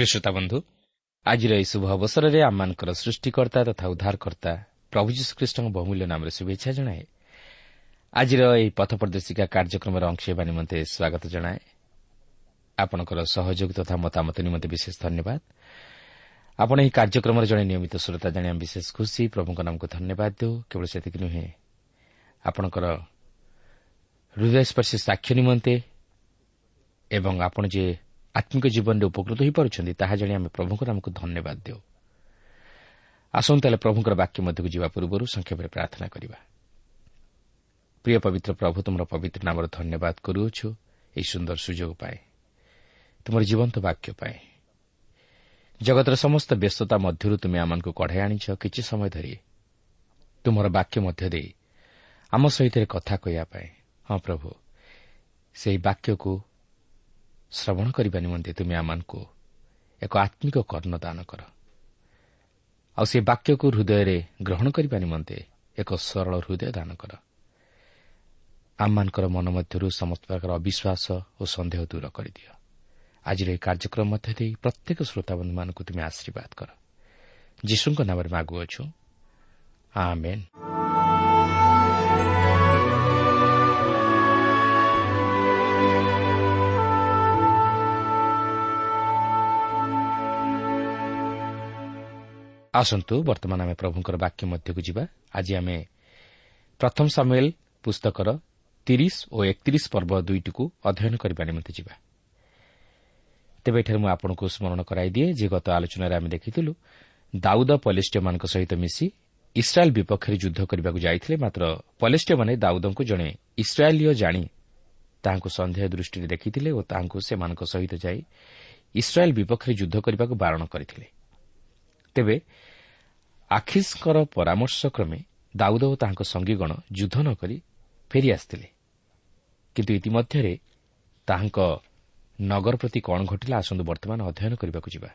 ପ୍ରିୟ ଶ୍ରୋତା ବନ୍ଧୁ ଆଜିର ଏହି ଶୁଭ ଅବସରରେ ଆମମାନଙ୍କର ସୃଷ୍ଟିକର୍ତ୍ତା ତଥା ଉଦ୍ଧାରକର୍ତ୍ତା ପ୍ରଭୁ ଯୀଶୁଖ୍ରୀଷ୍ଟଙ୍କ ବହୁମୂଲ୍ୟ ନାମରେ ଶୁଭେଚ୍ଛା ଜଣାଏ। ଆଜିର ଏହି ପଥ ପ୍ରଦର୍ଶିକା କାର୍ଯ୍ୟକ୍ରମର ଅଂଶ ହେବା ନିମନ୍ତେ ସ୍ୱାଗତ ଜଣାଏ। ଆପଣଙ୍କର ସହଯୋଗ ତଥା ମତାମତ ନିମନ୍ତେ ବିଶେଷ ଧନ୍ୟବାଦ। ଆପଣ ଏହି କାର୍ଯ୍ୟକ୍ରମର ଜଣେ ନିୟମିତ ଶ୍ରୋତା ଜାଣି ଆମେ ବିଶେଷ ଖୁସି ପ୍ରଭୁଙ୍କ ନାମକୁ ଧନ୍ୟବାଦ ଦେଉ କେବଳ ସେତିକି ନୁହେଁ ଆପଣଙ୍କର ହୃଦୟସ୍ପର୍ଶୀ ସାକ୍ଷ୍ୟ ନିମନ୍ତେ ଏବଂ ଆପଣ ଯେ ଆତ୍ମିକ ଜୀବନରେ ଉପକୃତ ହୋଇପାରୁଛନ୍ତି ତାହା ଜାଣି ଆମେ ପ୍ରଭୁଙ୍କ ନାମକୁ ଧନ୍ୟବାଦ ଦେଉ। ଆସନ୍ତୁ ତାହେଲେ ପ୍ରଭୁଙ୍କର ବାକ୍ୟ ମଧ୍ୟକୁ ଯିବା ପୂର୍ବରୁ ସଂକ୍ଷେପରେ ପ୍ରାର୍ଥନା କରିବା। ପ୍ରିୟ ପବିତ୍ର ପ୍ରଭୁ ତୁମର ପବିତ୍ର ନାମର ଧନ୍ୟବାଦ କରୁଅଛୁ ଏହି ସୁନ୍ଦର ସୁଯୋଗ ପାଏ ତୁମର ଜୀବନ୍ତ ବାକ୍ୟ ପାଏ। ଜଗତର ସମସ୍ତ ବ୍ୟସ୍ତତା ମଧ୍ୟରୁ ତୁମେ ଆମମାନଙ୍କୁ କଢ଼ାଇ ଆଣିଛ କିଛି ସମୟ ଧରି ତୁମର ବାକ୍ୟ ମଧ୍ୟ ଦେଇ ଆମ ସହିତ କଥା କହିବା ପାଇଁ। ହଁ ପ୍ରଭୁ ସେହି ବାକ୍ୟକୁ ଶ୍ରବଣ କରିବା ନିମନ୍ତେ ତୁମେ ଆମମାନଙ୍କୁ ଏକ ଆତ୍ମିକ କର୍ଣ୍ଣ ଦାନ କର। ଆଉ ସେ ବାକ୍ୟକୁ ହୃଦୟରେ ଗ୍ରହଣ କରିବା ନିମନ୍ତେ ଏକ ସରଳ ହୃଦୟ ଦାନ କର। ଆମମାନଙ୍କର ମନ ମଧ୍ୟରୁ ସମସ୍ତ ପ୍ରକାର ଅବିଶ୍ୱାସ ଓ ସନ୍ଦେହ ଦୂର କରିଦିଅ। ଆଜିର ଏହି କାର୍ଯ୍ୟକ୍ରମ ମଧ୍ୟ ଦେଇ ପ୍ରତ୍ୟେକ ଶ୍ରୋତାବନ୍ଧୁମାନଙ୍କୁ ତୁମେ ଆଶୀର୍ବାଦ କର। ଯୀଶୁଙ୍କ ନାମରେ ମାଗୁଅଛୁ ଆସନ୍ତୁ ବର୍ତ୍ତମାନ ଆମେ ପ୍ରଭୁଙ୍କର ବାକ୍ୟ ମଧ୍ୟକୁ ଯିବା। ଆଜି ଆମେ ପ୍ରଥମ ସାମୁଏଲ ପୁସ୍ତକର ତିରିଶ ଓ ଏକତିରିଶ ପର୍ବ ଦୁଇଟିକୁ ଅଧ୍ୟୟନ କରିବା ନିମନ୍ତେ ଯିବା। ତେବେ ଏଠାରେ ମୁଁ ଆପଣଙ୍କୁ ସ୍ମରଣ କରାଇଦିଏ ଯେ ଗତ ଆଲୋଚନାରେ ଆମେ ଦେଖିଥିଲୁ ଦାଉଦ ପଲେଷ୍ଟିୟମାନଙ୍କ ସହିତ ମିଶି ଇସ୍ରାଏଲ୍ ବିପକ୍ଷରେ ଯୁଦ୍ଧ କରିବାକୁ ଯାଇଥିଲେ। ମାତ୍ର ପଲେଷ୍ଟିୟମାନେ ଦାଉଦଙ୍କୁ ଜଣେ ଇସ୍ରାଏଲୀୟ ଜାଣି ତାହାଙ୍କୁ ସନ୍ଦେହ ଦୃଷ୍ଟିରେ ଦେଖିଥିଲେ ଓ ତାହାଙ୍କୁ ସେମାନଙ୍କ ସହିତ ଯାଇ ଇସ୍ରାଏଲ୍ ବିପକ୍ଷରେ ଯୁଦ୍ଧ କରିବାକୁ ବାରଣ କରିଥିଲେ। ତେବେ ଆଖିସ୍ଙ୍କର ପରାମର୍ଶ କ୍ରମେ ଦାଉଦ ଓ ତାଙ୍କ ସଙ୍ଗୀଗଣ ଯୁଦ୍ଧ ନ କରି ଫେରିଆସିଥିଲେ କିନ୍ତୁ ଇତିମଧ୍ୟରେ ତାହାଙ୍କ ନଗର ପ୍ରତି କ'ଣ ଘଟିଲା ଆସନ୍ତୁ ବର୍ତ୍ତମାନ ଅଧ୍ୟୟନ କରିବାକୁ ଯିବା।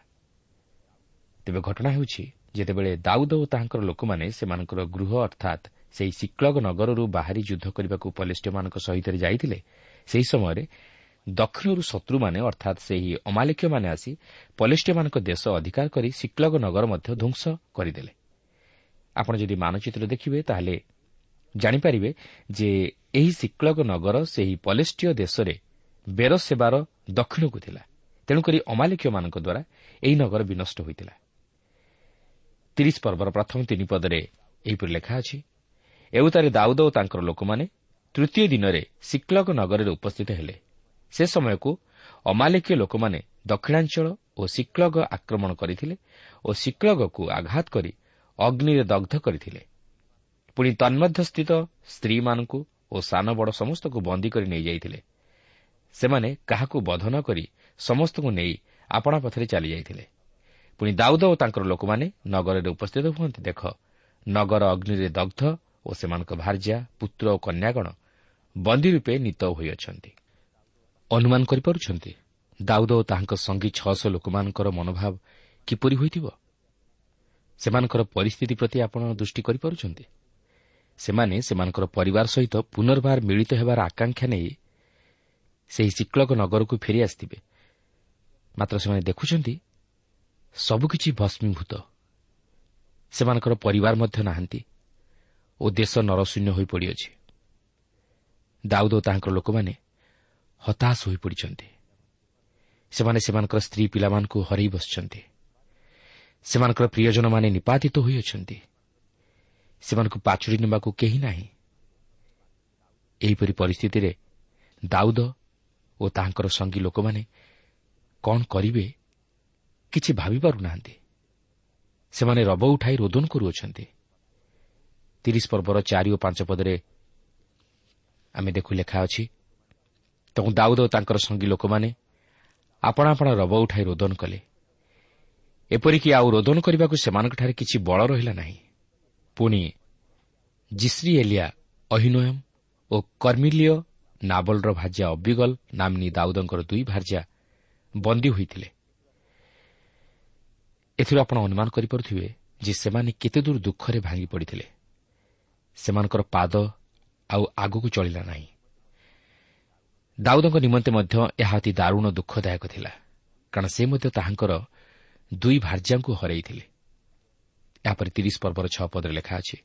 ତେବେ ଘଟଣା ହେଉଛି ଯେତେବେଳେ ଦାଉଦ ଓ ତାହାଙ୍କର ଲୋକମାନେ ସେମାନଙ୍କର ଗୃହ ଅର୍ଥାତ୍ ସେହି ଶିକ୍ଳଗ ନଗରରୁ ବାହାରି ଯୁଦ୍ଧ କରିବାକୁ ପଲେଷ୍ଟିୟମାନଙ୍କ ସହିତ ଯାଇଥିଲେ ସେହି ସମୟରେ ଦକ୍ଷିଣରୁ ଶତ୍ରୁମାନେ ଅର୍ଥାତ୍ ସେହି ଅମାଲିକୀୟମାନେ ଆସି ପଲେଷ୍ଟିୟମାନଙ୍କ ଦେଶ ଅଧିକାର କରି ଶିକ୍ଲଗ ନଗର ମଧ୍ୟ ଧ୍ୱଂସ କରିଦେଲେ। ଆପଣ ଯଦି ମାନଚିତ୍ର ଦେଖିବେ ତାହେଲେ ଜାଣିପାରିବେ ଯେ ଏହି ଶିକ୍ଲଗ ନଗର ସେହି ପଲେଷ୍ଟିୟ ଦେଶରେ ବେର ସେବାର ଦକ୍ଷିଣକୁ ଥିଲା। ତେଣୁକରି ଅମାଲିକୀୟମାନଙ୍କ ଦ୍ୱାରା ଏହି ନଗର ବିନଷ୍ଟ ହୋଇଥିଲା। ତିରିଶ ପର୍ବର ପ୍ରଥମ ତିନି ପଦରେ ଏହିପରି ଲେଖା ଅଛି ଏଉତାରେ ଦାଉଦ ଓ ତାଙ୍କର ଲୋକମାନେ ତୃତୀୟ ଦିନରେ ଶିକ୍ଲଗ ନଗରରେ ଉପସ୍ଥିତ ହେଲେ। ସେ ସମୟକୁ ଅମାଲିକୀୟ ଲୋକମାନେ ଦକ୍ଷିଣାଞ୍ଚଳ ଓ ଶିକ୍ଲଗ ଆକ୍ରମଣ କରିଥିଲେ ଓ ଶିକ୍ଲଗକୁ ଆଘାତ କରି ଅଗ୍ନିରେ ଦଗ୍ଧ କରିଥିଲେ। ପୁଣି ତନ୍ମଧ୍ୟସ୍ଥିତ ସ୍ତ୍ରୀମାନଙ୍କୁ ଓ ସାନ ବଡ଼ ସମସ୍ତଙ୍କୁ ବନ୍ଦୀ କରି ନେଇଯାଇଥିଲେ। ସେମାନେ କାହାକୁ ବଧ ନ କରି ସମସ୍ତଙ୍କୁ ନେଇ ଆପଣା ପଥରେ ଚାଲିଯାଇଥିଲେ। ପୁଣି ଦାଉଦ ଓ ତାଙ୍କର ଲୋକମାନେ ନଗରରେ ଉପସ୍ଥିତ ହୁଅନ୍ତି। ଦେଖ ନଗର ଅଗ୍ନିରେ ଦଗ୍ଧ ଓ ସେମାନଙ୍କ ଭାର୍ଯ୍ୟା ପୁତ୍ର ଓ କନ୍ୟାଗଣ ବନ୍ଦୀ ରୂପେ ନୀତ ହୋଇଅଛନ୍ତି ଅନୁମାନ କରିପାରୁଛନ୍ତି? ଦାଉଦ ଓ ତାହାଙ୍କ ସଙ୍ଗୀ ଛଅଶହ ଲୋକମାନଙ୍କର ମନୋଭାବ କିପରି ହୋଇଥିବ? ସେମାନଙ୍କର ପରିସ୍ଥିତି ପ୍ରତି ଆପଣ ଦୃଷ୍ଟି କରିପାରୁଛନ୍ତି? ସେମାନେ ସେମାନଙ୍କର ପରିବାର ସହିତ ପୁନର୍ବାର ମିଳିତ ହେବାର ଆକାଂକ୍ଷା ନେଇ ସେହି ଶିକ୍ଳକ ନଗରକୁ ଫେରି ଆସିଥିବେ। ମାତ୍ର ସେମାନେ ଦେଖୁଛନ୍ତି ସବୁକିଛି ଭସ୍ମୀଭୂତ। ସେମାନଙ୍କର ପରିବାର ମଧ୍ୟ ନାହାନ୍ତି ଓ ଦେଶ ନରଶୂନ୍ୟ ହୋଇପଡ଼ିଅଛି ଦାଉଦ ଓ ତାହାଙ୍କର ଲୋକମାନେ ହତାଶ ହୋଇପଡ଼ିଛନ୍ତି। ସେମାନେ ସେମାନଙ୍କର ସ୍ତ୍ରୀ ପିଲାମାନଙ୍କୁ ହରାଇ ବସିଛନ୍ତି। ସେମାନଙ୍କର ପ୍ରିୟଜନମାନେ ନିପାତିତ ହୋଇଅଛନ୍ତି। ସେମାନଙ୍କୁ ପାଛୁଡ଼ି ନେବାକୁ କେହି ନାହିଁ। ଏହିପରି ପରିସ୍ଥିତିରେ ଦାଉଦ ଓ ତାହାଙ୍କର ସଙ୍ଗୀ ଲୋକମାନେ କ'ଣ କରିବେ କିଛି ଭାବିପାରୁନାହାନ୍ତି। ସେମାନେ ରବ ଉଠାଇ ରୋଦନ କରୁଅଛନ୍ତି। ତିରିଶ ପର୍ବର ଚାରି ଓ ପାଞ୍ଚ ପଦରେ ଆମେ ଦେଖୁ ଲେଖା ଅଛି ତେଣୁ ଦାଉଦ ଓ ତାଙ୍କର ସଙ୍ଗୀ ଲୋକମାନେ ଆପଣା ଆପଣା ରବ ଉଠାଇ ରୋଦନ କଲେ। ଏପରିକି ଆଉ ରୋଦନ କରିବାକୁ ସେମାନଙ୍କଠାରେ କିଛି ବଳ ରହିଲା ନାହିଁ। ପୁଣି ଜିଶ୍ରୀ ଏଲିଆ ଅହିନୋୟମ୍ ଓ କର୍ମିଲିୟ ନାବଲର ଭାର୍ଯ୍ୟା ଅବିଗଲ ନାମିନୀ ଦାଉଦଙ୍କର ଦୁଇ ଭାର୍ଯ୍ୟା ବନ୍ଦୀ ହୋଇଥିଲେ। ଏଥିରୁ ଆପଣ ଅନୁମାନ କରିପାରୁଥିବେ ଯେ ସେମାନେ କେତେଦୂର ଦୁଃଖରେ ଭାଙ୍ଗି ପଡ଼ିଥିଲେ। ସେମାନଙ୍କର ପାଦ ଆଉ ଆଗକୁ ଚଳିଲା ନାହିଁ। ଦାଉଦଙ୍କ ନିମନ୍ତେ ମଧ୍ୟ ଏହା ଅତି ଦାରୁଣ ଦୁଃଖଦାୟକ ଥିଲା କାରଣ ସେ ମଧ୍ୟ ତାହାଙ୍କର ଦୁଇ ଭାର୍ଯ୍ୟାଙ୍କୁ ହରାଇଥିଲେ। ଏହାପରେ ତିରିଶ ପର୍ବର ଛଅ ପଦରେ ଲେଖା ଅଛି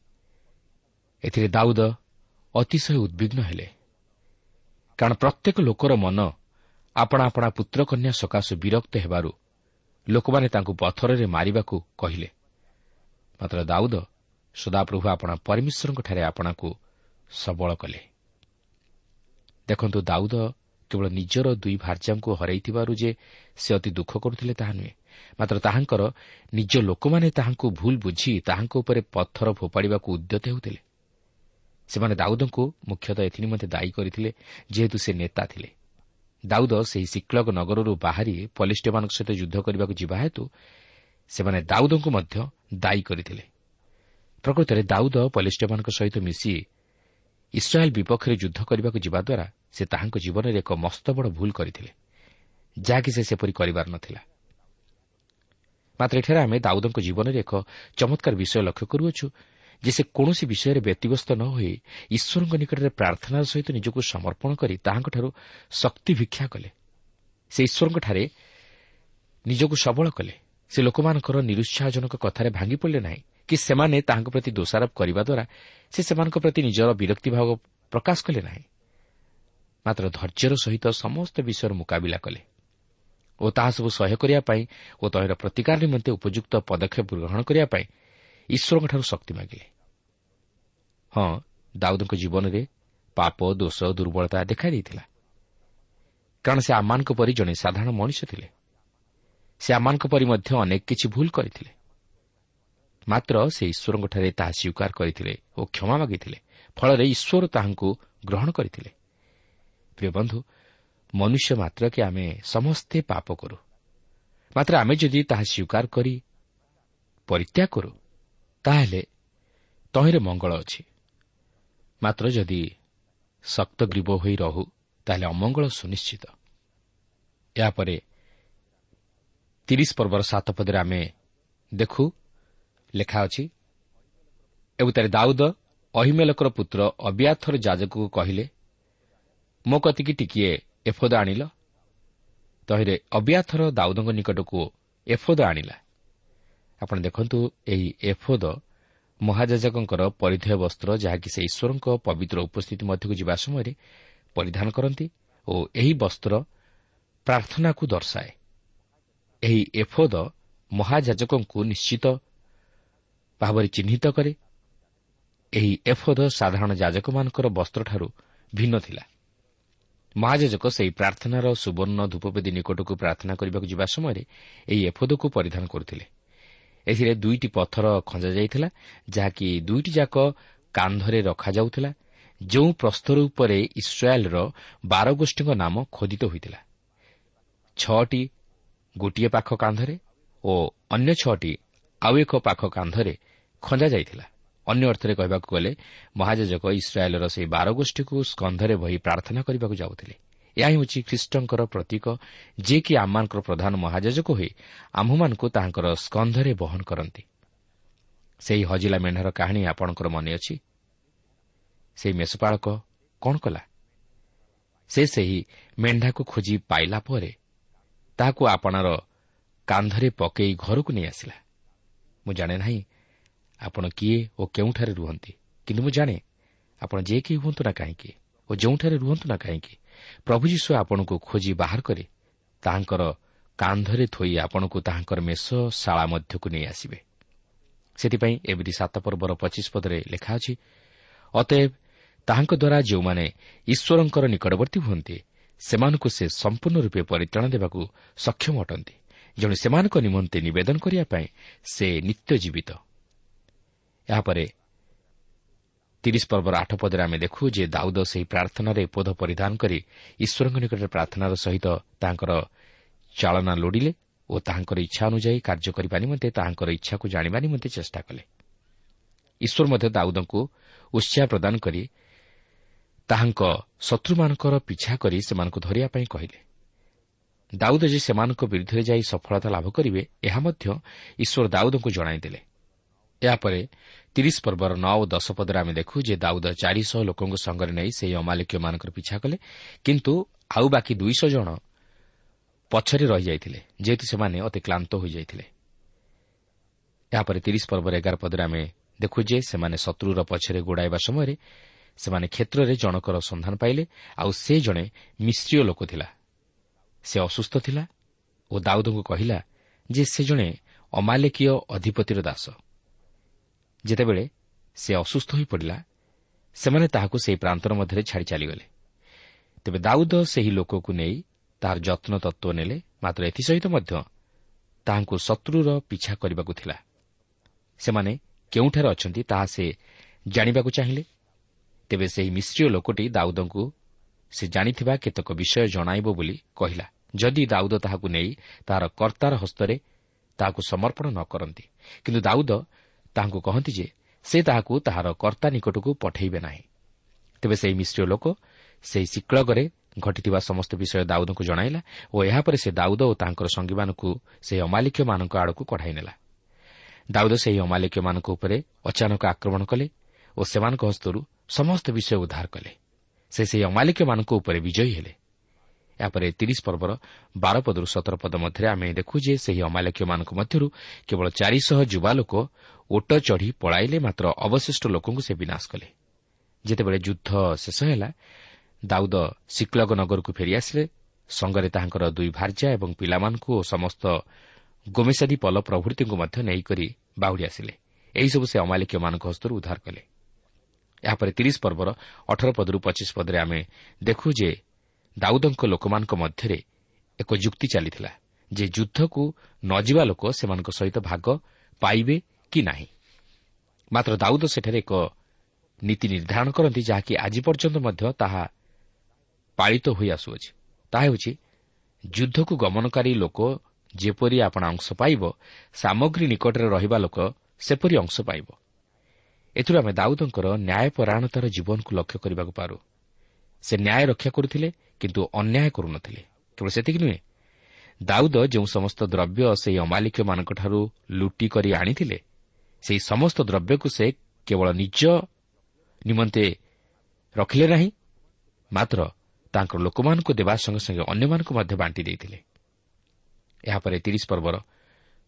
ଏଥିରେ ଦାଉଦ ଅତିଶୟ ଉଦ୍ବିଗ୍ନ ହେଲେ କାରଣ ପ୍ରତ୍ୟେକ ଲୋକର ମନ ଆପଣା ଆପଣା ପୁତ୍ରକନ୍ୟା ସକାଶୁ ବିରକ୍ତ ହେବାରୁ ଲୋକମାନେ ତାଙ୍କୁ ପଥରରେ ମାରିବାକୁ କହିଲେ। ମାତ୍ର ଦାଉଦ ସଦାପ୍ରଭୁ ଆପଣା ପରମେଶ୍ୱରଙ୍କଠାରେ ଆପଣାକୁ ସବଳ କଲେ। ଦେଖନ୍ତୁ ଦାଉଦ କେବଳ ନିଜର ଦୁଇ ଭାର୍ଯ୍ୟାଙ୍କୁ ହରାଇଥିବାରୁ ଯେ ସେ ଅତି ଦୁଃଖ କରୁଥିଲେ ତାହା ନୁହେଁ। ମାତ୍ର ତାହାଙ୍କର ନିଜ ଲୋକମାନେ ତାହାଙ୍କୁ ଭୁଲ ବୁଝି ତାହାଙ୍କ ଉପରେ ପଥର ଫୋପାଡ଼ିବାକୁ ଉଦ୍ୟତ ହେଉଥିଲେ। ସେମାନେ ଦାଉଦଙ୍କୁ ମୁଖ୍ୟତଃ ଏଥିନିମନ୍ତେ ଦାୟୀ କରିଥିଲେ ଯେହେତୁ ସେ ନେତା ଥିଲେ। ଦାଉଦ ସେହି ଶିକ୍ଳକ ନଗରରୁ ବାହାରି ପଲିଷ୍ଟିମାନଙ୍କ ସହିତ ଯୁଦ୍ଧ କରିବାକୁ ଯିବା ହେତୁ ସେମାନେ ଦାଉଦଙ୍କୁ ମଧ୍ୟ ଦାୟୀ କରିଥିଲେ। ପ୍ରକୃତରେ ଦାଉଦ ପଲିଷ୍ଟିମାନଙ୍କ ସହିତ ମିଶି ଇସ୍ରାଏଲ୍ ବିପକ୍ଷରେ ଯୁଦ୍ଧ କରିବାକୁ ଯିବା ଦ୍ୱାରା ସେ ତାହାଙ୍କ ଜୀବନରେ ଏକ ମସ୍ତ ବଡ଼ ଭୁଲ କରିଥିଲେ ଯାହାକି ସେ ସେପରି କରିବାର ନଥିଲା। ମାତ୍ର ଏଠାରେ ଆମେ ଦାଉଦଙ୍କ ଜୀବନରେ ଏକ ଚମତ୍କାର ବିଷୟ ଲକ୍ଷ୍ୟ କରୁଅଛୁ ଯେ ସେ କୌଣସି ବିଷୟରେ ବ୍ୟତିବ୍ୟସ୍ତ ନ ହୋଇ ଈଶ୍ୱରଙ୍କ ନିକଟରେ ପ୍ରାର୍ଥନାର ସହିତ ନିଜକୁ ସମର୍ପଣ କରି ତାହାଙ୍କଠାରୁ ଶକ୍ତି ଭିକ୍ଷା କଲେ। ସେ ଈଶ୍ୱରଙ୍କଠାରେ ନିଜକୁ ସବଳ କଲେ। ସେ ଲୋକମାନଙ୍କର ନିରୁତ୍ସାହଜନକ କଥାରେ ଭାଙ୍ଗି ପଡ଼ିଲେ ନାହିଁ କି ସେମାନେ ତାହାଙ୍କ ପ୍ରତି ଦୋଷାରୋପ କରିବା ଦ୍ୱାରା ସେ ସେମାନଙ୍କ ପ୍ରତି ନିଜର ବିରକ୍ତିଭାବ ପ୍ରକାଶ କଲେ ନାହିଁ। ମାତ୍ର ଧୈର୍ଯ୍ୟର ସହିତ ସମସ୍ତ ବିଷୟର ମୁକାବିଲା କଲେ ଓ ତାହା ସବୁ ସହ୍ୟ କରିବା ପାଇଁ ଓ ତହିଁର ପ୍ରତିକାର ନିମନ୍ତେ ଉପଯୁକ୍ତ ପଦକ୍ଷେପ ଗ୍ରହଣ କରିବା ପାଇଁ ଈଶ୍ୱରଙ୍କଠାରୁ ଶକ୍ତି ମାଗିଲେ। ହଁ ଦାଉଦଙ୍କ ଜୀବନରେ ପାପ ଦୋଷ ଦୁର୍ବଳତା ଦେଖାଯାଇଥିଲା କାରଣ ସେ ଆମମାନଙ୍କ ପରି ଜଣେ ସାଧାରଣ ମଣିଷ ଥିଲେ। ସେ ଆମମାନଙ୍କ ପରି ମଧ୍ୟ ଅନେକ କିଛି ଭୁଲ କରିଥିଲେ। ମାତ୍ର ସେ ଈଶ୍ୱରଙ୍କଠାରେ ତାହା ସ୍ୱୀକାର କରିଥିଲେ ଓ କ୍ଷମା ମାଗିଥିଲେ। ଫଳରେ ଈଶ୍ୱର ତାହାଙ୍କୁ ଗ୍ରହଣ କରିଥିଲେ। ପ୍ରିୟ ବନ୍ଧୁ ମନୁଷ୍ୟ ମାତ୍ରକେ ଆମେ ସମସ୍ତେ ପାପ କରୁ। ମାତ୍ର ଆମେ ଯଦି ତାହା ସ୍ୱୀକାର କରି ପରିତ୍ୟାଗ କରୁ ତାହେଲେ ତହିଁରେ ମଙ୍ଗଳ ଅଛି। ମାତ୍ର ଯଦି ଶକ୍ତ ଗ୍ରୀବ ହୋଇ ରହୁ ତାହେଲେ ଅମଙ୍ଗଳ ସୁନିଶ୍ଚିତ। ଏହାପରେ ତିରିଶ ପର୍ବର ସାତ ପଦରେ ଆମେ ଦେଖୁ ଲେଖା ଅଛି ଏବଂ ତାର ଦାଉଦ ଅହିମେଲକର ପୁତ୍ର ଅବିଆଥର ଯାଜକକୁ କହିଲେ ମୋ କତିକି ଟିକିଏ ଏଫୋଦ ଆଣିଲ। ତହିଁରେ ଅବ୍ୟାଥର ଦାଉଦଙ୍କ ନିକଟକୁ ଏଫୋଦ ଆଣିଲା। ଆପଣ ଦେଖନ୍ତୁ ଏହି ଏଫୋଦ ମହାଯାଜକଙ୍କର ପରିଧେୟ ବସ୍ତ୍ର ଯାହାକି ସେ ଈଶ୍ୱରଙ୍କ ପବିତ୍ର ଉପସ୍ଥିତି ମଧ୍ୟକୁ ଯିବା ସମୟରେ ପରିଧାନ କରନ୍ତି ଓ ଏହି ବସ୍ତ୍ର ପ୍ରାର୍ଥନାକୁ ଦର୍ଶାଏ। ଏହି ଏଫୋଦ ମହାଯାଜକଙ୍କୁ ନିଶ୍ଚିତ ଭାବରେ ଚିହ୍ନିତ କରେ। ଏହି ଏଫୋଦ ସାଧାରଣ ଯାଜକମାନଙ୍କର ବସ୍ତ୍ରଠାରୁ ଭିନ୍ନ ଥିଲା। ମହାଯାଜକ ସେହି ପ୍ରାର୍ଥନାର ସୁବର୍ଣ୍ଣ ଧୂପବେଦୀ ନିକଟକୁ ପ୍ରାର୍ଥନା କରିବାକୁ ଯିବା ସମୟରେ ଏହି ଏଫୋଦକୁ ପରିଧାନ କରୁଥିଲେ। ଏଥିରେ ଦୁଇଟି ପଥର ଖଞ୍ଜାଯାଇଥିଲା ଯାହାକି ଦୁଇଟି ଯାକ କାନ୍ଧରେ ରଖାଯାଉଥିଲା ଯେଉଁ ପ୍ରସ୍ତର ଉପରେ ଇସ୍ରାଏଲ୍ର ବାରଗୋଷ୍ଠୀଙ୍କ ନାମ ଖୋଦିତ ହୋଇଥିଲା। ଛଅଟି ଗୋଟିଏ ପାଖ କାନ୍ଧରେ ଓ ଅନ୍ୟ ଛଅଟି ଆଉ ଏକ ପାଖ କାନ୍ଧରେ ଖଞ୍ଜାଯାଇଥିଲା ଅନ୍ୟ ଅର୍ଥରେ କହିବାକୁ ଗଲେ ମହାଯାଜକ ଇସ୍ରାଏଲ୍ର ସେହି ବାରଗୋଷ୍ଠୀକୁ ସ୍କନ୍ଧରେ ବହି ପ୍ରାର୍ଥନା କରିବାକୁ ଯାଉଥିଲେ। ଏହା ହେଉଛି ଖ୍ରୀଷ୍ଟଙ୍କର ପ୍ରତୀକ ଯିଏକି ଆମମାନଙ୍କର ପ୍ରଧାନ ମହାଯାଜକ ହୋଇ ଆମ୍ଭମାନଙ୍କୁ ତାହାଙ୍କର ସ୍କନ୍ଧରେ ବହନ କରନ୍ତି। ସେହି ହଜିଲା ମେଣ୍ଢାର କାହାଣୀ ଆପଣଙ୍କର ମନେ ଅଛି? ସେହି ମେଷପାଳକ କ'ଣ କଲା? ସେ ସେହି ମେଣ୍ଢାକୁ ଖୋଜି ପାଇଲା ପରେ ତାହାକୁ ଆପଣାର କାନ୍ଧରେ ପକାଇ ଘରକୁ ନେଇ ଆସିଲା। ମୁଁ ଜାଣେ ନାହିଁ ଆପଣ କିଏ ଓ କେଉଁଠାରେ ରୁହନ୍ତି? କିନ୍ତୁ ମୁଁ ଜାଣେ ଆପଣ ଯେ କେହି ହୁଅନ୍ତୁ ନା କାହିଁକି ଓ ଯେଉଁଠାରେ ରୁହନ୍ତୁ ନା କାହିଁକି ପ୍ରଭୁ ଯୀଶୁ ଆପଣଙ୍କୁ ଖୋଜି ବାହାର କରି ତାହାଙ୍କର କାନ୍ଧରେ ଥୋଇ ଆପଣଙ୍କୁ ତାହାଙ୍କର ମେଷଶାଳା ମଧ୍ୟକୁ ନେଇ ଆସିବେ। ସେଥିପାଇଁ ଏମିତି ସାତ ପର୍ବର ପଚିଶ ପଦରେ ଲେଖା ଅଛି ଅତଏବ ତାହାଙ୍କ ଦ୍ୱାରା ଯେଉଁମାନେ ଈଶ୍ୱରଙ୍କର ନିକଟବର୍ତ୍ତୀ ହୁଅନ୍ତି ସେମାନଙ୍କୁ ସେ ସମ୍ପୂର୍ଣ୍ଣ ରୂପେ ପରିତ୍ରାଣ ଦେବାକୁ ସକ୍ଷମ ଅଟନ୍ତି। ଜଣେ ସେମାନଙ୍କ ନିମନ୍ତେ ନିବେଦନ କରିବା ପାଇଁ ସେ ନିତ୍ୟ ଜୀବିତ। ଏହାପରେ ତିରିଶ ପର୍ବର ଆଠ ପଦରେ ଆମେ ଦେଖୁ ଯେ ଦାଉଦ ସେହି ପ୍ରାର୍ଥନାରେ ପୋଧ ପରିଧାନ କରି ଈଶ୍ୱରଙ୍କ ନିକଟରେ ପ୍ରାର୍ଥନାର ସହିତ ତାଙ୍କର ଚାଳନା ଲୋଡ଼ିଲେ ଓ ତାହାଙ୍କର ଇଚ୍ଛା ଅନୁଯାୟୀ କାର୍ଯ୍ୟ କରିବା ନିମନ୍ତେ ତାହାଙ୍କର ଇଚ୍ଛାକୁ ଜାଣିବା ନିମନ୍ତେ ଚେଷ୍ଟା କଲେ। ଈଶ୍ୱର ମଧ୍ୟ ଦାଉଦଙ୍କୁ ଉତ୍ସାହ ପ୍ରଦାନ କରି ତାହାଙ୍କ ଶତ୍ରୁମାନଙ୍କର ପିଛା କରି ସେମାନଙ୍କୁ ଧରିବା ପାଇଁ କହିଲେ। ଦାଉଦ ଯେ ସେମାନଙ୍କ ବିରୁଦ୍ଧରେ ଯାଇ ସଫଳତା ଲାଭ କରିବେ ଏହା ମଧ୍ୟ ଈଶ୍ୱର ଦାଉଦଙ୍କୁ ଜଣାଇଦେଲେ। ଏହାପରେ ତିରିଶ ପର୍ବର ନଅ ଓ ଦଶ ପଦରେ ଆମେ ଦେଖୁ ଯେ ଦାଉଦ ଚାରିଶହ ଲୋକଙ୍କ ସଙ୍ଗରେ ନେଇ ସେହି ଅମାଲିକୀୟମାନଙ୍କର ପିଛା କଲେ। କିନ୍ତୁ ଆଉ ବାକି ଦୁଇଶହ ଜଣ ପଛରେ ରହିଯାଇଥିଲେ ଯେହେତୁ ସେମାନେ ଅତି କ୍ଲାନ୍ତ ହୋଇଯାଇଥିଲେ। ଏହାପରେ ତିରିଶ ପର୍ବର ଏଗାର ପଦରେ ଆମେ ଦେଖୁ ଯେ ସେମାନେ ଶତ୍ରୁର ପଛରେ ଗୋଡ଼ାଇବା ସମୟରେ ସେମାନେ କ୍ଷେତ୍ରରେ ଜଣକର ସନ୍ଧାନ ପାଇଲେ ଆଉ ସେ ଜଣେ ମିଶ୍ରୀୟ ଲୋକ ଥିଲା। ସେ ଅସୁସ୍ଥ ଥିଲା ଓ ଦାଉଦଙ୍କୁ କହିଲା ଯେ ସେ ଜଣେ ଅମାଲେକୀୟ ଅଧିପତିର ଦାସ। ଯେତେବେଳେ ସେ ଅସୁସ୍ଥ ହୋଇପଡ଼ିଲା ସେମାନେ ତାହାକୁ ସେହି ପ୍ରାନ୍ତର ମଧ୍ୟରେ ଛାଡ଼ି ଚାଲିଗଲେ। ତେବେ ଦାଉଦ ସେହି ଲୋକକୁ ନେଇ ତାହାର ଯତ୍ନ ତତ୍ତ୍ୱ ନେଲେ ମାତ୍ର ଏଥିସହିତ ମଧ୍ୟ ତାହାଙ୍କୁ ଶତ୍ରୁର ପିଛା କରିବାକୁ ଥିଲା। ସେମାନେ କେଉଁଠାରେ ଅଛନ୍ତି ତାହା ସେ ଜାଣିବାକୁ ଚାହିଁଲେ। ତେବେ ସେହି ମିଶ୍ରୀୟ ଲୋକଟି ଦାଉଦଙ୍କୁ ସେ ଜାଣିଥିବା କେତେକ ବିଷୟ ଜଣାଇବ ବୋଲି କହିଲା। ଯଦି ଦାଉଦ ତାହାକୁ ନେଇ ତାହାର କର୍ତ୍ତାର ହସ୍ତରେ ତାହାକୁ ସମର୍ପଣ ନ କରନ୍ତି। କିନ୍ତୁ ଦାଉଦ ତାହାଙ୍କୁ କହନ୍ତି ଯେ ସେ ତାହାକୁ ତାହାର କର୍ତ୍ତା ନିକଟକୁ ପଠାଇବେ ନାହିଁ। ତେବେ ସେହି ମିଶ୍ରୀୟ ଲୋକ ସେହି ଶିକ୍ଳଗରେ ଘଟିଥିବା ସମସ୍ତ ବିଷୟ ଦାଉଦଙ୍କୁ ଜଣାଇଲା ଓ ଏହାପରେ ସେ ଦାଉଦ ଓ ତାଙ୍କର ସଙ୍ଗୀମାନଙ୍କୁ ସେହି ଅମାଲିକ୍ୟମାନଙ୍କ ଆଡ଼କୁ କଢ଼ାଇ ନେଲା। ଦାଉଦ ସେହି ଅମାଲିକ୍ୟମାନଙ୍କ ଉପରେ ଅଚାନକ ଆକ୍ରମଣ କଲେ ଓ ସେମାନଙ୍କ ହସ୍ତରୁ ସମସ୍ତ ବିଷୟ ଉଦ୍ଧାର କଲେ। ସେ ସେହି ଅମାଲିକମାନଙ୍କ ଉପରେ ବିଜୟୀ ହେଲେ। ଏହାପରେ ତିରିଶ ପର୍ବର ବାର ପଦରୁ ସତର ପଦ ମଧ୍ୟରେ ଆମେ ଦେଖୁ ଯେ ସେହି ଅମାଲିକମାନଙ୍କ ମଧ୍ୟରୁ କେବଳ ଚାରିଶହ ଯୁବା ଲୋକ ଓଟ ଚଢ଼ି ପଳାଇଲେ ମାତ୍ର ଅବଶିଷ୍ଟ ଲୋକଙ୍କୁ ସେ ବିନାଶ କଲେ। ଯେତେବେଳେ ଯୁଦ୍ଧ ଶେଷ ହେଲା ଦାଉଦ ଶିକ୍ଲଗ ନଗରକୁ ଫେରିଆସିଲେ ସଙ୍ଗରେ ତାହାଙ୍କର ଦୁଇ ଭାର୍ଯ୍ୟା ଏବଂ ପିଲାମାନଙ୍କୁ ଓ ସମସ୍ତ ଗୋମେସାଦୀ ପଲ ପ୍ରଭୃତିଙ୍କୁ ମଧ୍ୟ ନେଇକରି ବାହୁଡ଼ି ଆସିଲେ। ଏହିସବୁ ସେ ଅମାଲିକମାନଙ୍କ ହସ୍ତରୁ ଉଦ୍ଧାର କଲେ। ଏହାପରେ ତିରିଶ ପର୍ବର ଅଠର ପଦରୁ ପଚିଶ ପଦରେ ଆମେ ଦେଖୁ ଯେ ଦାଉଦଙ୍କ ଲୋକମାନଙ୍କ ମଧ୍ୟରେ ଏକ ଯୁକ୍ତି ଚାଲିଥିଲା ଯେ ଯୁଦ୍ଧକୁ ନ ଯିବା ଲୋକ ସେମାନଙ୍କ ସହିତ ଭାଗ ପାଇବେ କି ନାହିଁ? ମାତ୍ର ଦାଉଦ ସେଠାରେ ଏକ ନୀତି ନିର୍ଦ୍ଧାରଣ କରନ୍ତି ଯାହାକି ଆଜି ପର୍ଯ୍ୟନ୍ତ ମଧ୍ୟ ତାହା ପାଳିତ ହୋଇ ଆସୁଅଛି। ତାହା ହେଉଛି ଯୁଦ୍ଧକୁ ଗମନକାରୀ ଲୋକ ଯେପରି ଆପଣ ଅଂଶ ପାଇବ ସାମଗ୍ରୀ ନିକଟରେ ରହିବା ଲୋକ ସେପରି ଅଂଶ ପାଇବ। ଏଥିରୁ ଆମେ ଦାଉଦଙ୍କର ନ୍ୟାୟପରାୟଣତାର ଜୀବନକୁ ଲକ୍ଷ୍ୟ କରିବାକୁ ପାରୁ। ସେ ନ୍ୟାୟ ରକ୍ଷା କରୁଥିଲେ କିନ୍ତୁ ଅନ୍ୟାୟ କରୁନଥିଲେ। କେବଳ ସେତିକି ନୁହେଁ ଦାଉଦ ଯେଉଁ ସମସ୍ତ ଦ୍ରବ୍ୟ ସେହି ଅମାଲିକମାନଙ୍କଠାରୁ ଲୁଟି କରି ଆଣିଥିଲେ ସେହି ସମସ୍ତ ଦ୍ରବ୍ୟକୁ ସେ କେବଳ ନିଜ ନିମନ୍ତେ ରଖିଲେ ନାହିଁ ମାତ୍ର ତାଙ୍କର ଲୋକମାନଙ୍କୁ ଦେବା ସଙ୍ଗେ ସଙ୍ଗେ ଅନ୍ୟମାନଙ୍କୁ ମଧ୍ୟ ବାଣ୍ଟି ଦେଇଥିଲେ। ଏହାପରେ ତିରିଶ ପର୍ବର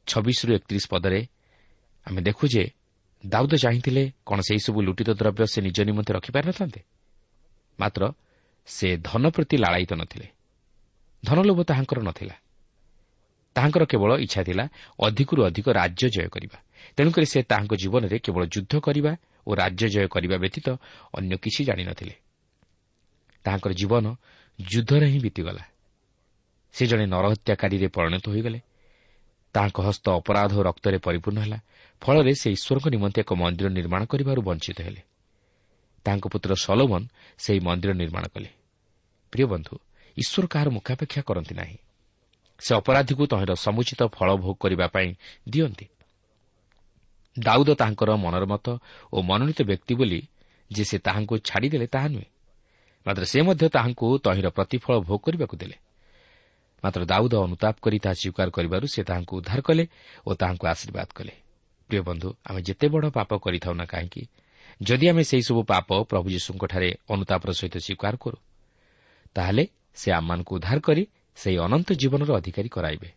ଛବିଶରୁ ଏକତିରିଶ ପଦରେ ଆମେ ଦେଖୁ ଯେ ଦାଉଦ ଚାହିଁଥିଲେ କ'ଣ ସେହିସବୁ ଲୁଟିତ ଦ୍ରବ୍ୟ ସେ ନିଜ ନିମନ୍ତେ ରଖିପାରିନଥାନ୍ତେ ମାତ୍ର ସେ ଧନ ପ୍ରତି ଲାଳାୟିତ ନଥିଲେ। ଧନଲୋଭ ତାହାଙ୍କର ନଥିଲା। ତାହାଙ୍କର କେବଳ ଇଚ୍ଛା ଥିଲା ଅଧିକରୁ ଅଧିକ ରାଜ୍ୟ ଜୟ କରିବା। ତେଣୁକରି ସେ ତାହାଙ୍କ ଜୀବନରେ କେବଳ ଯୁଦ୍ଧ କରିବା ଓ ରାଜ୍ୟ ଜୟ କରିବା ବ୍ୟତୀତ ଅନ୍ୟ କିଛି ଜାଣିନଥିଲେ। ତାହାଙ୍କର ଜୀବନ ଯୁଦ୍ଧରେ ହିଁ ବିତିଗଲା। ସେ ଜଣେ ନରହତ୍ୟାକାରୀରେ ପରିଣତ ହୋଇଗଲେ। ତାହାଙ୍କ ହସ୍ତ ଅପରାଧ ଓ ରକ୍ତରେ ପରିପୂର୍ଣ୍ଣ ହେଲା। ଫଳରେ ସେ ଈଶ୍ୱରଙ୍କ ନିମନ୍ତେ ଏକ ମନ୍ଦିର ନିର୍ମାଣ କରିବାରୁ ବଞ୍ଚିତ ହେଲେ। ତାଙ୍କ ପୁତ୍ର ସଲୋମନ ସେହି ମନ୍ଦିର ନିର୍ମାଣ କଲେ। ପ୍ରିୟ ବନ୍ଧୁ ଈଶ୍ୱର କାହାର ମୁଖାପେକ୍ଷା କରନ୍ତି ନାହିଁ। ସେ ଅପରାଧୀକୁ ତହିଁର ସମୁଚିତ ଫଳ ଭୋଗ କରିବା ପାଇଁ ଦିଅନ୍ତି। ଦାଉଦ ତାହାଙ୍କର ମନର ମତ ଓ ମନୋନୀତ ବ୍ୟକ୍ତି ବୋଲି ଯେ ସେ ତାହାଙ୍କୁ ଛାଡ଼ିଦେଲେ ତାହା ନୁହେଁ। ମାତ୍ର ସେ ମଧ୍ୟ ତାହାଙ୍କୁ ତହିଁର ପ୍ରତିଫଳ ଭୋଗ କରିବାକୁ ଦେଲେ। ମାତ୍ର ଦାଉଦ ଅନୁତାପ କରି ତାହା ସ୍ୱୀକାର କରିବାରୁ ସେ ତାହାଙ୍କୁ ଉଦ୍ଧାର କଲେ ଓ ତାହାଙ୍କୁ ଆଶୀର୍ବାଦ କଲେ। ପ୍ରିୟ ବନ୍ଧୁ ଆମେ ଯେତେ ବଡ଼ ପାପ କରିଥାଉ ନା କାହିଁକି? ଯଦି ଆମେ ସେହିସବୁ ପାପ ପ୍ରଭୁ ଯୀଶୁଙ୍କଠାରେ ଅନୁତାପର ସହିତ ସ୍ୱୀକାର କରୁ ତାହେଲେ ସେ ଆମମାନଙ୍କୁ ଉଦ୍ଧାର କରି ସେହି ଅନନ୍ତ ଜୀବନର ଅଧିକାରୀ କରାଇବେ।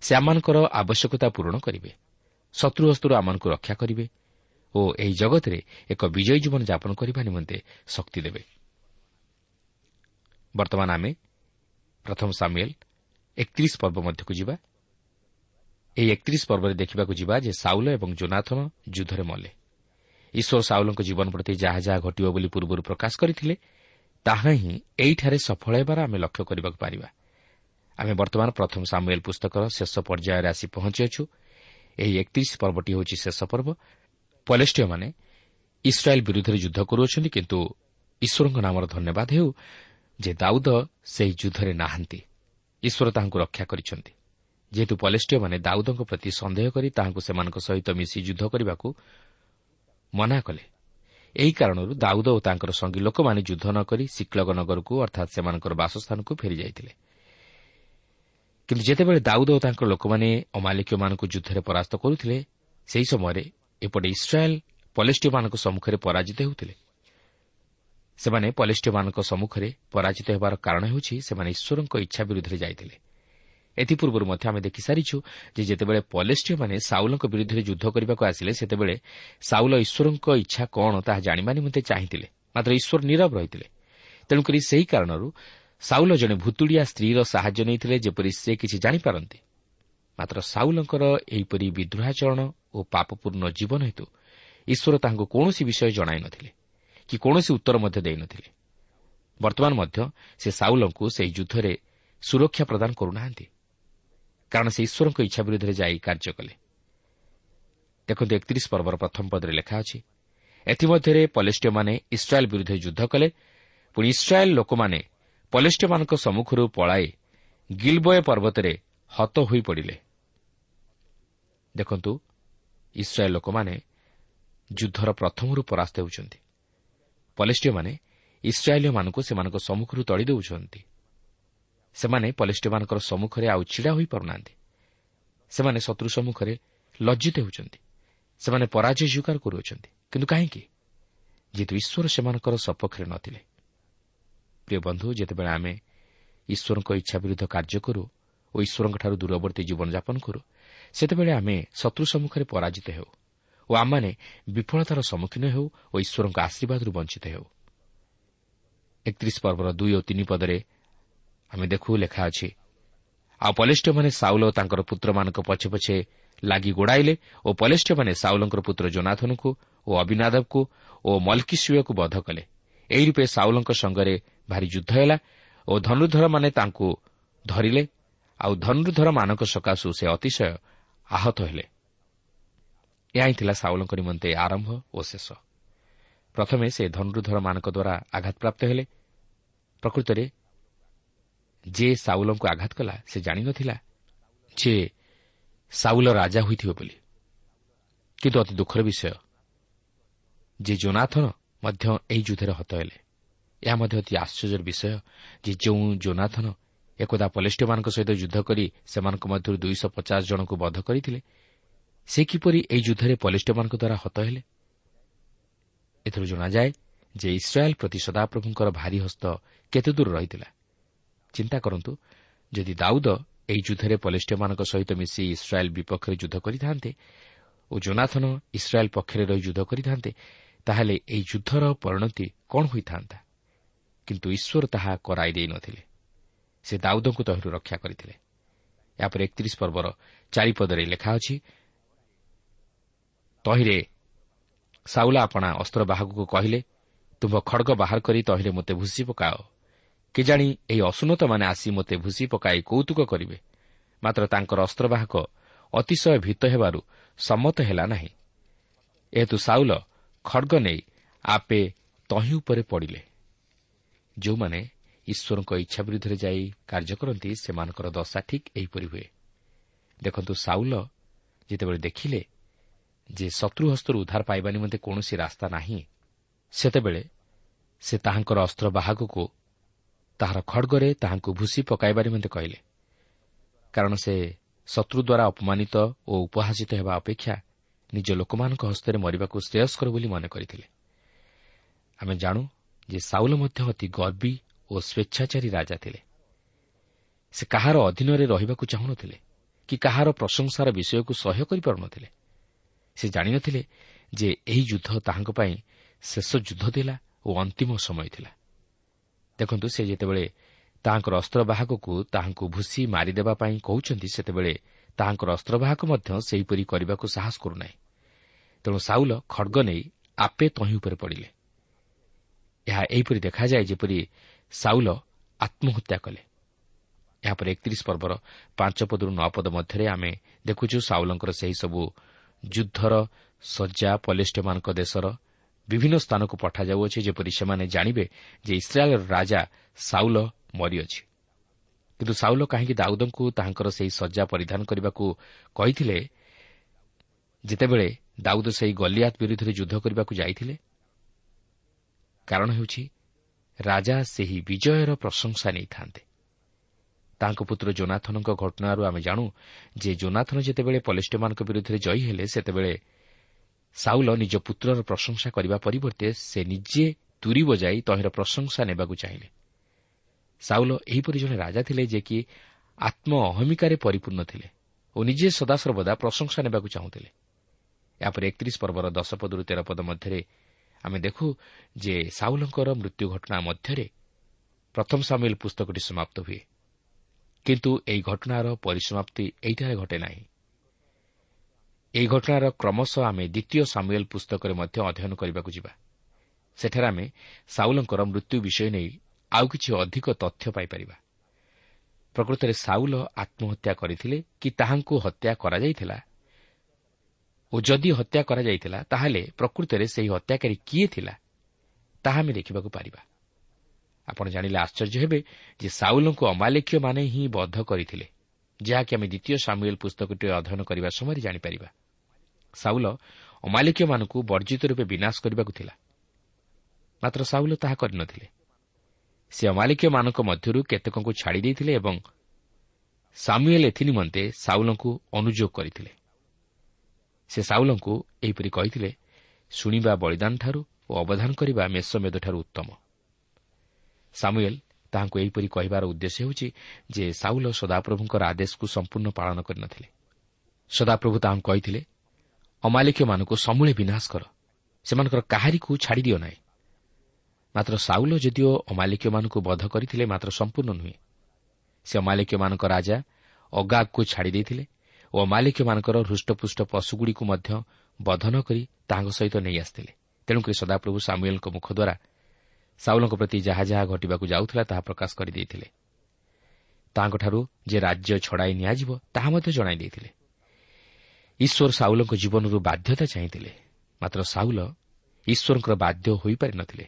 ସେ ଆମମାନଙ୍କର ଆବଶ୍ୟକତା ପୂରଣ କରିବେ। ଶତ୍ରୁ ହସ୍ତରୁ ଆମମାନଙ୍କୁ ରକ୍ଷା କରିବେ ଓ ଏହି ଜଗତରେ ଏକ ବିଜୟୀ ଜୀବନ ଯାପନ କରିବା ନିମନ୍ତେ ଶକ୍ତି ଦେବେ। ବର୍ତ୍ତମାନ ଆମେ ପ୍ରଥମ ସାମିଏଲ ଏକତିରିଶ ପର୍ବ ମଧ୍ୟକୁ ଯିବା। ଏହି ଏକତିରିଶ ପର୍ବରେ ଦେଖିବାକୁ ଯିବା ଯେ ସାଉଲ ଏବଂ ଜୋନାଥନ ଯୁଦ୍ଧରେ ମଲେ। ଈଶ୍ୱର ସାଉଲଙ୍କ ଜୀବନ ପ୍ରତି ଯାହା ଯାହା ଘଟିବ ବୋଲି ପୂର୍ବରୁ ପ୍ରକାଶ କରିଥିଲେ ତାହା ହିଁ ଏଇଠାରେ ସଫଳ ହେବାର ଆମେ ଲକ୍ଷ୍ୟ କରିବାକୁ ପାରିବା। ଆମେ ବର୍ତ୍ତମାନ ପ୍ରଥମ ସାମୁଏଲ ପୁସ୍ତକର ଶେଷ ପର୍ଯ୍ୟାୟରେ ଆସି ପହଞ୍ଚିଅଛୁ। ଏହି ଏକତିରିଶ ପର୍ବଟି ହେଉଛି ଶେଷ ପର୍ବ। ପଲେଷ୍ଟିୟମାନେ ଇସ୍ରାଏଲ୍ ବିରୁଦ୍ଧରେ ଯୁଦ୍ଧ କରୁଅଛନ୍ତି କିନ୍ତୁ ଈଶ୍ୱରଙ୍କ ନାମର ଧନ୍ୟବାଦ ହେଉ ଯେ ଦାଉଦ ସେହି ଯୁଦ୍ଧରେ ନାହାନ୍ତି। ଈଶ୍ୱର ତାହାଙ୍କୁ ରକ୍ଷା କରିଛନ୍ତି। ଯେହେତୁ ପଲେଷ୍ଟିୟମାନେ ଦାଉଦଙ୍କ ପ୍ରତି ସନ୍ଦେହ କରି ତାହାଙ୍କୁ ସେମାନଙ୍କ ସହିତ ମିଶି ଯୁଦ୍ଧ କରିବାକୁ ମନା କଲେ ଏହି କାରଣରୁ ଦାଉଦ ଓ ତାଙ୍କର ସଙ୍ଗୀ ଲୋକମାନେ ଯୁଦ୍ଧ ନ କରି ଶିକ୍ଲଗ ନଗରକୁ ଅର୍ଥାତ୍ ସେମାନଙ୍କର ବାସସ୍ଥାନକୁ ଫେରିଯାଇଥିଲେ। କିନ୍ତୁ ଯେତେବେଳେ ଦାଉଦ ଓ ତାଙ୍କର ଲୋକମାନେ ଅମାଲିକୀୟମାନଙ୍କୁ ଯୁଦ୍ଧରେ ପରାସ୍ତ କରୁଥିଲେ ସେହି ସମୟରେ ଏପଟେ ଇସ୍ରାଏଲ୍ ପଲେଷ୍ଟିୟମାନଙ୍କ ସମ୍ମୁଖରେ ପରାଜିତ ହେଉଥିଲେ। ସେମାନେ ପଲେଷ୍ଟିୟମାନଙ୍କ ସମ୍ମୁଖରେ ପରାଜିତ ହେବାର କାରଣ ହେଉଛି ସେମାନେ ଈଶ୍ୱରଙ୍କ ଇଚ୍ଛା ବିରୁଦ୍ଧରେ ଯାଇଥିଲେ। ଏଥିପୂର୍ବରୁ ମଧ୍ୟ ଆମେ ଦେଖିସାରିଛୁ ଯେ ଯେତେବେଳେ ପଲେଷ୍ଟିୟମାନେ ସାଉଲଙ୍କ ବିରୁଦ୍ଧରେ ଯୁଦ୍ଧ କରିବାକୁ ଆସିଲେ ସେତେବେଳେ ସାଉଲ ଈଶ୍ୱରଙ୍କ ଇଚ୍ଛା କ'ଣ ତାହା ଜାଣିବା ନିମନ୍ତେ ଚାହିଁଥିଲେ। ମାତ୍ର ଈଶ୍ୱର ନିରବ ରହିଥିଲେ। ତେଣୁକରି ସେହି କାରଣରୁ ସାଉଲ ଜଣେ ଭୁତୁଡ଼ିଆ ସ୍ତ୍ରୀର ସାହାଯ୍ୟ ନେଇଥିଲେ ଯେପରି ସେ କିଛି ଜାଣିପାରନ୍ତି। ମାତ୍ର ସାଉଲଙ୍କର ଏହିପରି ବିଦ୍ରୋହାଚରଣ ଓ ପାପପୂର୍ଣ୍ଣ ଜୀବନ ହେତୁ ଈଶ୍ୱର ତାହାଙ୍କୁ କୌଣସି ବିଷୟ ଜଣାଇ ନ ଥିଲେ କି କୌଣସି ଉତ୍ତର ମଧ୍ୟ ଦେଇନଥିଲେ ବର୍ତ୍ତମାନ ମଧ୍ୟ ସେ ସାଉଲଙ୍କୁ ସେହି ଯୁଦ୍ଧରେ ସୁରକ୍ଷା ପ୍ରଦାନ କରୁନାହାନ୍ତି କାରଣ ସେ ଈଶ୍ୱରଙ୍କ ଇଚ୍ଛା ବିରୁଦ୍ଧରେ ଯାଇ କାର୍ଯ୍ୟ କଲେ। ଦେଖନ୍ତୁ ଏକତିରିଶ ପର୍ବର ପ୍ରଥମ ପଦରେ ଲେଖା ଅଛି ଏଥିମଧ୍ୟରେ ପଲେଷ୍ଟିୟମାନେ ଇସ୍ରାଏଲ୍ ବିରୁଦ୍ଧରେ ଯୁଦ୍ଧ କଲେ। ପୁଣି ଇସ୍ରାଏଲ୍ ଲୋକମାନେ ପଲେଷ୍ଟିୟମାନଙ୍କ ସମ୍ମୁଖରୁ ପଳାଇ ଗିଲ୍ବୟ ପର୍ବତରେ ହତ ହୋଇପଡ଼ିଲେ ଦେଖନ୍ତୁ ଇସ୍ରାଏଲ୍ ଲୋକମାନେ ଯୁଦ୍ଧର ପ୍ରଥମରୁ ପରାସ୍ତ ହେଉଛନ୍ତି ପଲେଷ୍ଟିୟମାନେ ଇସ୍ରାଏଲୀୟମାନଙ୍କୁ ସେମାନଙ୍କ ସମ୍ମୁଖରୁ ତଳି ଦେଉଛନ୍ତି। ସେମାନେ ପଲେଷ୍ଟିୟମାନଙ୍କର ସମ୍ମୁଖରେ ଆଉ ଛିଡ଼ା ହୋଇପାରୁନାହାନ୍ତି ସେମାନେ ଶତ୍ରୁ ସମ୍ମୁଖରେ ଲଜ୍ଜିତ ହେଉଛନ୍ତି। ସେମାନେ ପରାଜୟ ସ୍ୱୀକାର କରୁଅଛନ୍ତି। କିନ୍ତୁ କାହିଁକି? ଯେହେତୁ ଈଶ୍ୱର ସେମାନଙ୍କର ସପକ୍ଷରେ ନଥିଲେ। ପ୍ରିୟ ବନ୍ଧୁ ଯେତେବେଳେ ଆମେ ଈଶ୍ୱରଙ୍କ ଇଚ୍ଛା ବିରୁଦ୍ଧ କାର୍ଯ୍ୟ କରୁ ଓ ଈଶ୍ୱରଙ୍କଠାରୁ ଦୂରବର୍ତ୍ତୀ ଜୀବନଯାପନ କରୁ ସେତେବେଳେ ଆମେ ଶତ୍ରୁ ସମ୍ମୁଖରେ ପରାଜିତ ହେଉ ଓ ଆମମାନେ ବିଫଳତାର ସମ୍ମୁଖୀନ ହେଉ ଓ ଈଶ୍ୱରଙ୍କ ଆଶୀର୍ବାଦରୁ ବଞ୍ଚିତ ହେଉ। ଏକତିରିଶ ପର୍ବର ଦୁଇ ଓ ତିନି ପଦରେ ଆମେ ଦେଖୁ ଲେଖା ଅଛି ଆଉ ପଲେଷ୍ଟିୟମାନେ ସାଉଲ ତାଙ୍କର ପୁତ୍ରମାନଙ୍କ ପଛେ ପଛେ ଲାଗି ଗୋଡ଼ାଇଲେ ଓ ପଲେଷ୍ଟିୟମାନେ ସାଉଲଙ୍କର ପୁତ୍ର ଜୋନାଥନକୁ ଓ ଅବିନାଦବକୁ ଓ ମଲ୍କିସୁୟକୁ ବଧ କଲେ। ଏହି ରୂପେ ସାଉଲଙ୍କ ସଙ୍ଗରେ ଭାରି ଯୁଦ୍ଧ ହେଲା ଓ ଧନୁର୍ଦ୍ଧରମାନେ ତାଙ୍କୁ ଧରିଲେ। ଆଉ ଧନୁର୍ଦ୍ଧରମାନଙ୍କ ସକାଶୁ ସେ ଅତିଶୟ ଆହତ ହେଲେ। ଏହା ହିଁ ଥିଲା ସାଉଲଙ୍କ ନିମନ୍ତେ ଆରମ୍ଭ ଓ ଶେଷ। ପ୍ରଥମେ ସେ ଧନୁର୍ଦ୍ଧରମାନଙ୍କ ଦ୍ୱାରା ଆଘାତପ୍ରାପ୍ତ ହେଲେ। ପ୍ରକୃତରେ ଯେ ସାଉଲଙ୍କୁ ଆଘାତ କଲା ସେ ଜାଣିନଥିଲା ଯେ ସାଉଲ ରାଜା ହୋଇଥିବ ବୋଲି। କିନ୍ତୁ ଅତି ଦୁଃଖର ବିଷୟ ଯେ ଜୋନାଥନ ମଧ୍ୟ ଏହି ଯୁଦ୍ଧରେ ହତ ହେଲେ। ଏହା ମଧ୍ୟ ଅତି ଆଶ୍ଚର୍ଯ୍ୟର ବିଷୟ ଯେ ଯେଉଁ ଜୋନାଥନ ଏକଦା ପଲେଷ୍ଟିୟମାନଙ୍କ ସହିତ ଯୁଦ୍ଧ କରି ସେମାନଙ୍କ ମଧ୍ୟରୁ ଦୁଇଶହ ପଚାଶ ଜଣଙ୍କୁ ବଧ କରିଥିଲେ ସେ କିପରି ଏହି ଯୁଦ୍ଧରେ ପଲେଷ୍ଟିୟମାନଙ୍କ ଦ୍ୱାରା ହତ ହେଲେ? ଏଥିରୁ ଜଣାଯାଏ ଯେ ଇସ୍ରାଏଲ୍ ପ୍ରତି ସଦାପ୍ରଭୁଙ୍କର ଭାରି ହସ୍ତ କେତେ ଦୂର ରହିଥିଲା। ଚିନ୍ତା କରନ୍ତୁ ଯଦି ଦାଉଦ ଏହି ଯୁଦ୍ଧରେ ପଲିଷ୍ଟିୟମାନଙ୍କ ସହିତ ମିଶି ଇସ୍ରାଏଲ୍ ବିପକ୍ଷରେ ଯୁଦ୍ଧ କରିଥାନ୍ତେ ଓ ଜୋନାଥନ ଇସ୍ରାଏଲ୍ ପକ୍ଷରେ ରହି ଯୁଦ୍ଧ କରିଥାନ୍ତେ ତାହେଲେ ଏହି ଯୁଦ୍ଧର ପରିଣତି କ'ଣ ହୋଇଥାନ୍ତା? କିନ୍ତୁ ଈଶ୍ୱର ତାହା କରାଇ ଦେଇନଥିଲେ ସେ ଦାଉଦଙ୍କୁ ତହିଁରୁ ରକ୍ଷା କରିଥିଲେ। ଏହାପରେ ଏକତିରିଶ ପର୍ବର ଚାରିପଦରେ ଲେଖା ଅଛି ତହିଁରେ ସାଉଲା ଆପଣା ଅସ୍ତ୍ର ବାହକକୁ କହିଲେ ତୁମ୍ଭ ଖଡ଼ଗ ବାହାର କରି ତହିଁରେ ମୋତେ ଭୁସି ପକାଅ। କେଜାଣି ଏହି ଅସୁନତମାନେ ଆସି ମୋତେ ଭୁସି ପକାଇ କୌତୁକ କରିବେ? ମାତ୍ର ତାଙ୍କର ଅସ୍ତ୍ରବାହକ ଅତିଶୟ ଭୀତ ହେବାରୁ ସମ୍ମତ ହେଲା ନାହିଁ। ଏହେତୁ ସାଉଲ ଖଡ଼ଗ ନେଇ ଆପେ ତହିଁ ଉପରେ ପଡ଼ିଲେ। ଯେଉଁମାନେ ଈଶ୍ୱରଙ୍କ ଇଚ୍ଛା ବିରୁଦ୍ଧରେ ଯାଇ କାର୍ଯ୍ୟ କରନ୍ତି ସେମାନଙ୍କର ଦଶା ଠିକ୍ ଏହିପରି ହୁଏ। ଦେଖନ୍ତୁ ସାଉଲ ଯେତେବେଳେ ଦେଖିଲେ ଯେ ଶତ୍ରୁ ହସ୍ତରୁ ଉଦ୍ଧାର ପାଇବା ନିମନ୍ତେ କୌଣସି ରାସ୍ତା ନାହିଁ ସେତେବେଳେ ସେ ତାହାଙ୍କର ଅସ୍ତ୍ର ବାହାଗକୁ ତାହାର ଖଡ଼ଗରେ ତାହାଙ୍କୁ ଭୁସି ପକାଇବା ନିମନ୍ତେ କହିଲେ। କାରଣ ସେ ଶତ୍ରୁ ଦ୍ୱାରା ଅପମାନିତ ଓ ଉପହାସିତ ହେବା ଅପେକ୍ଷା ନିଜ ଲୋକମାନଙ୍କ ହସ୍ତରେ ମରିବାକୁ ଶ୍ରେୟସ୍କର ବୋଲି ମନେ କରିଥିଲେ। ଆମେ ଜାଣୁ ଯେ ସାଉଲ ମଧ୍ୟ ଅତି ଗର୍ବୀ ଓ ସ୍ୱେଚ୍ଛାଚାରୀ ରାଜା ଥିଲେ। ସେ କାହାର ଅଧୀନରେ ରହିବାକୁ ଚାହୁଁନଥିଲେ କି କାହାର ପ୍ରଶଂସାର ବିଷୟକୁ ସହ୍ୟ କରିପାରୁନଥିଲେ। ସେ ଜାଣିନଥିଲେ ଯେ ଏହି ଯୁଦ୍ଧ ତାହାଙ୍କ ପାଇଁ ଶେଷ ଯୁଦ୍ଧ ଥିଲା ଓ ଅନ୍ତିମ ସମୟ ଥିଲା। ଦେଖନ୍ତୁ ସେ ଯେତେବେଳେ ତାହାଙ୍କର ଅସ୍ତ୍ରବାହକକୁ ତାହାଙ୍କୁ ଭୁସି ମାରିଦେବା ପାଇଁ କହୁଛନ୍ତି ସେତେବେଳେ ତାହାଙ୍କର ଅସ୍ତ୍ରବାହକ ମଧ୍ୟ ସେହିପରି କରିବାକୁ ସାହସ କରୁନାହିଁ। ତେଣୁ ସାଉଲ ଖଡ଼ଗ ନେଇ ଆପେ ତହିଁ ଉପରେ ପଡ଼ିଲେ। ଏହା ଏହିପରି ଦେଖାଯାଏ ଯେପରି ସାଉଲ ଆତ୍ମହତ୍ୟା କଲେ। ଏହାପରେ ଏକତିରିଶ ପର୍ବର ପାଞ୍ଚ ପଦରୁ ନଅ ପଦ ମଧ୍ୟରେ ଆମେ ଦେଖୁଛୁ ସାଉଲଙ୍କର ସେହିସବୁ ଯୁଦ୍ଧର ଶଯ୍ୟା ପଲିଷ୍ଟମାନଙ୍କ ଦେଶର ବିଭିନ୍ନ ସ୍ଥାନକୁ ପଠାଯାଉଅଛି ଯେପରି ସେମାନେ ଜାଣିବେ ଯେ ଇସ୍ରାଏଲ୍ର ରାଜା ସାଉଲ ମରିଅଛି। କିନ୍ତୁ ସାଉଲ କାହିଁକି ଦାଉଦଙ୍କୁ ତାହାଙ୍କର ସେହି ଶଯ୍ୟା ପରିଧାନ କରିବାକୁ କହିଥିଲେ? ଯେତେବେଳେ ଦାଉଦ ସେହି ଗଲିଆତ ବିରୁଦ୍ଧରେ ଯୁଦ୍ଧ କରିବାକୁ ଯାଇଥିଲେ କାରଣ ହେଉଛି ରାଜା ସେହି ବିଜୟର ପ୍ରଶଂସା ନେଇଥାନ୍ତେ। ତାଙ୍କ ପୁତ୍ର ଜୋନାଥନଙ୍କ ଘଟଣାରୁ ଆମେ ଜାଣୁ ଯେ ଜୋନାଥନ ଯେତେବେଳେ ପଲିଷ୍ଟମାନଙ୍କ ବିରୁଦ୍ଧରେ ଜୟୀ ହେଲେ ସେତେବେଳେ ସାଉଲ ନିଜ ପୁତ୍ରର ପ୍ରଶଂସା କରିବା ପରିବର୍ତ୍ତେ ସେ ନିଜେ ତୁରି ବଜାଇ ତହିଁର ପ୍ରଶଂସା ନେବାକୁ ଚାହିଁଲେ। ସାଉଲ ଏହିପରି ଜଣେ ରାଜା ଥିଲେ ଯେ କି ଆତ୍ମ ଅହମିକାରେ ପରିପୂର୍ଣ୍ଣ ଥିଲେ ଓ ନିଜେ ସଦାସର୍ବଦା ପ୍ରଶଂସା ନେବାକୁ ଚାହୁଁଥିଲେ। ଏହାପରେ ଏକତିରିଶ ପର୍ବର ଦଶ ପଦରୁ ତେର ପଦ ମଧ୍ୟରେ ଆମେ ଦେଖୁ ଯେ ସାଉଲଙ୍କର ମୃତ୍ୟୁ ଘଟଣା ମଧ୍ୟରେ ପ୍ରଥମ ସାମିଲ ପୁସ୍ତକଟି ସମାପ୍ତ ହୁଏ। କିନ୍ତୁ ଏହି ଘଟଣାର ପରିସମାପ୍ତି ଏହିଠାରେ ଘଟେ ନାହିଁ। ଏହି ଘଟଣାର କ୍ରମଶଃ ଆମେ ଦ୍ୱିତୀୟ ସାମୁଏଲ୍ ପୁସ୍ତକରେ ମଧ୍ୟ ଅଧ୍ୟୟନ କରିବାକୁ ଯିବା। ସେଠାରେ ଆମେ ସାଉଲଙ୍କର ମୃତ୍ୟୁ ବିଷୟ ନେଇ ଆଉ କିଛି ଅଧିକ ତଥ୍ୟ ପାଇପାରିବା। ପ୍ରକୃତରେ ସାଉଲ ଆତ୍ମହତ୍ୟା କରିଥିଲେ କି ତାହାଙ୍କୁ ହତ୍ୟା କରାଯାଇଥିଲା ଓ ଯଦି ହତ୍ୟା କରାଯାଇଥିଲା ତାହେଲେ ପ୍ରକୃତରେ ସେହି ହତ୍ୟାକାରୀ କିଏ ଥିଲା ତାହା ଆମେ ଦେଖିବାକୁ ପାରିବା। ଆପଣ ଜାଣିଲେ ଆଶ୍ଚର୍ଯ୍ୟ ହେବେ ଯେ ସାଉଲଙ୍କୁ ଅମାଲେଖ୍ୟମାନେ ହିଁ ବଦ୍ଧ କରିଥିଲେ ଯାହାକି ଆମେ ଦ୍ୱିତୀୟ ସାମୁଏଲ୍ ପୁସ୍ତକଟି ଅଧ୍ୟୟନ କରିବା ସମୟରେ ଜାଣିପାରିବା। ସାଉଲ ଅମାଲିକୀୟମାନଙ୍କୁ ବର୍ଜିତ ରୂପେ ବିନାଶ କରିବାକୁ ଥିଲା। ମାତ୍ର ସାଉଲ ତାହା କରିନଥିଲେ। ସେ ଅମାଲିକୀୟମାନଙ୍କ ମଧ୍ୟରୁ କେତେକଙ୍କୁ ଛାଡ଼ି ଦେଇଥିଲେ ଏବଂ ସାମୁଏଲ୍ ଏଥି ନିମନ୍ତେ ସାଉଲଙ୍କୁ ଅନୁଯୋଗ କରିଥିଲେ। ସେ ସାଉଲଙ୍କୁ ଏହିପରି କହିଥିଲେ ଶୁଣିବା ବଳିଦାନଠାରୁ ଓ ଅବଦାନ କରିବା ମେଷମେଦଠାରୁ ଉତ୍ତମ। ସାମୁଏଲ୍ ତାହାଙ୍କୁ ଏହିପରି କହିବାର ଉଦ୍ଦେଶ୍ୟ ହେଉଛି ଯେ ସାଉଲ ସଦାପ୍ରଭୁଙ୍କର ଆଦେଶକୁ ସମ୍ପୂର୍ଣ୍ଣ ପାଳନ କରିନଥିଲେ। ସଦାପ୍ରଭୁ ତାହାଙ୍କୁ କହିଥିଲେ ଅମାଲିକୀୟମାନଙ୍କୁ ସମୂଳେ ବିନାଶ କର ସେମାନଙ୍କର କାହାରିକୁ ଛାଡ଼ିଦିଅ ନାହିଁ। ମାତ୍ର ସାଉଲ ଯଦିଓ ଅମାଲିକୀୟମାନଙ୍କୁ ବଧ କରିଥିଲେ ମାତ୍ର ସମ୍ପୂର୍ଣ୍ଣ ନୁହେଁ। ସେ ଅମାଲିକୀୟମାନଙ୍କ ରାଜା ଅଗାଗକୁ ଛାଡ଼ି ଦେଇଥିଲେ ଓ ଅମାଲିକୀୟମାନଙ୍କର ହୃଷ୍ଟପୃଷ୍ଟ ପଶୁଗୁଡ଼ିକୁ ମଧ୍ୟ ବଧ ନ କରି ତାହାଙ୍କ ସହିତ ନେଇ ଆସିଥିଲେ। ତେଣୁକରି ସଦାପ୍ରଭୁ ସାମୁଏଲ୍ଙ୍କ ମୁଖ ଦ୍ୱାରା ସାଉଲଙ୍କ ପ୍ରତି ଯାହା ଯାହା ଘଟିବାକୁ ଯାଉଥିଲା ତାହା ପ୍ରକାଶ କରିଦେଇଥିଲେ। ତାହାଙ୍କଠାରୁ ଯେ ରାଜ୍ୟ ଛଡ଼ାଇ ନିଆଯିବ ତାହା ମଧ୍ୟ ଜଣାଇ ଦେଇଥିଲେ। ଈଶ୍ୱର ସାଉଲଙ୍କ ଜୀବନରୁ ବାଧ୍ୟତା ଚାହିଁଥିଲେ। ମାତ୍ର ସାଉଲ ଈଶ୍ୱରଙ୍କର ବାଧ୍ୟ ହୋଇପାରିନଥିଲେ।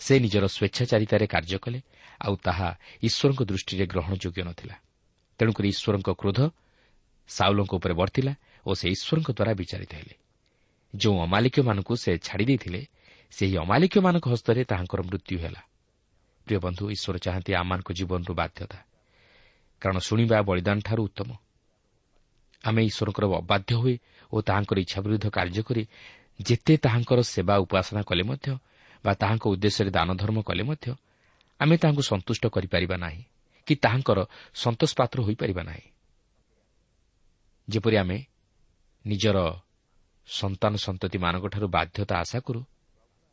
ସେ ନିଜର ସ୍ୱେଚ୍ଛାଚାରିତାରେ କାର୍ଯ୍ୟ କଲେ ଆଉ ତାହା ଈଶ୍ୱରଙ୍କ ଦୃଷ୍ଟିରେ ଗ୍ରହଣଯୋଗ୍ୟ ନଥିଲା। ତେଣୁକରି ଈଶ୍ୱରଙ୍କ କ୍ରୋଧ ସାଉଲଙ୍କ ଉପରେ ବର୍ତ୍ତିଲା ଓ ସେ ଈଶ୍ୱରଙ୍କ ଦ୍ୱାରା ବିଚାରିତ ହେଲେ। ଯେଉଁ ଅମାଲିକମାନଙ୍କୁ ସେ ଛାଡ଼ି ଦେଇଥିଲେ ସେହି ଅମାଲିକମାନଙ୍କ ହସ୍ତରେ ତାହାଙ୍କର ମୃତ୍ୟୁ ହେଲା। ପ୍ରିୟ ବନ୍ଧୁ ଈଶ୍ୱର ଚାହାନ୍ତି ଆମମାନଙ୍କ ଜୀବନରୁ ବାଧ୍ୟତା। କାରଣ ଶୁଣିବା ବଳିଦାନଠାରୁ ଉତ୍ତମ। ଆମେ ଈଶ୍ୱରଙ୍କର ଅବାଧ୍ୟ ହୋଇ ଓ ତାହାଙ୍କର ଇଚ୍ଛା ବିରୁଦ୍ଧ କାର୍ଯ୍ୟ କରି ଯେତେ ତାହାଙ୍କର ସେବା ଉପାସନା କଲେ ମଧ୍ୟ ବା ତାହାଙ୍କ ଉଦ୍ଦେଶ୍ୟରେ ଦାନ ଧର୍ମ କଲେ ମଧ୍ୟ ଆମେ ତାହାଙ୍କୁ ସନ୍ତୁଷ୍ଟ କରିପାରିବା ନାହିଁ କି ତାହାଙ୍କର ସନ୍ତୋଷ ପାତ୍ର ହୋଇପାରିବା ନାହିଁ। ଯେପରି ଆମେ ନିଜର ସନ୍ତାନ ସନ୍ତତିମାନଙ୍କଠାରୁ ବାଧ୍ୟତା ଆଶା କରୁ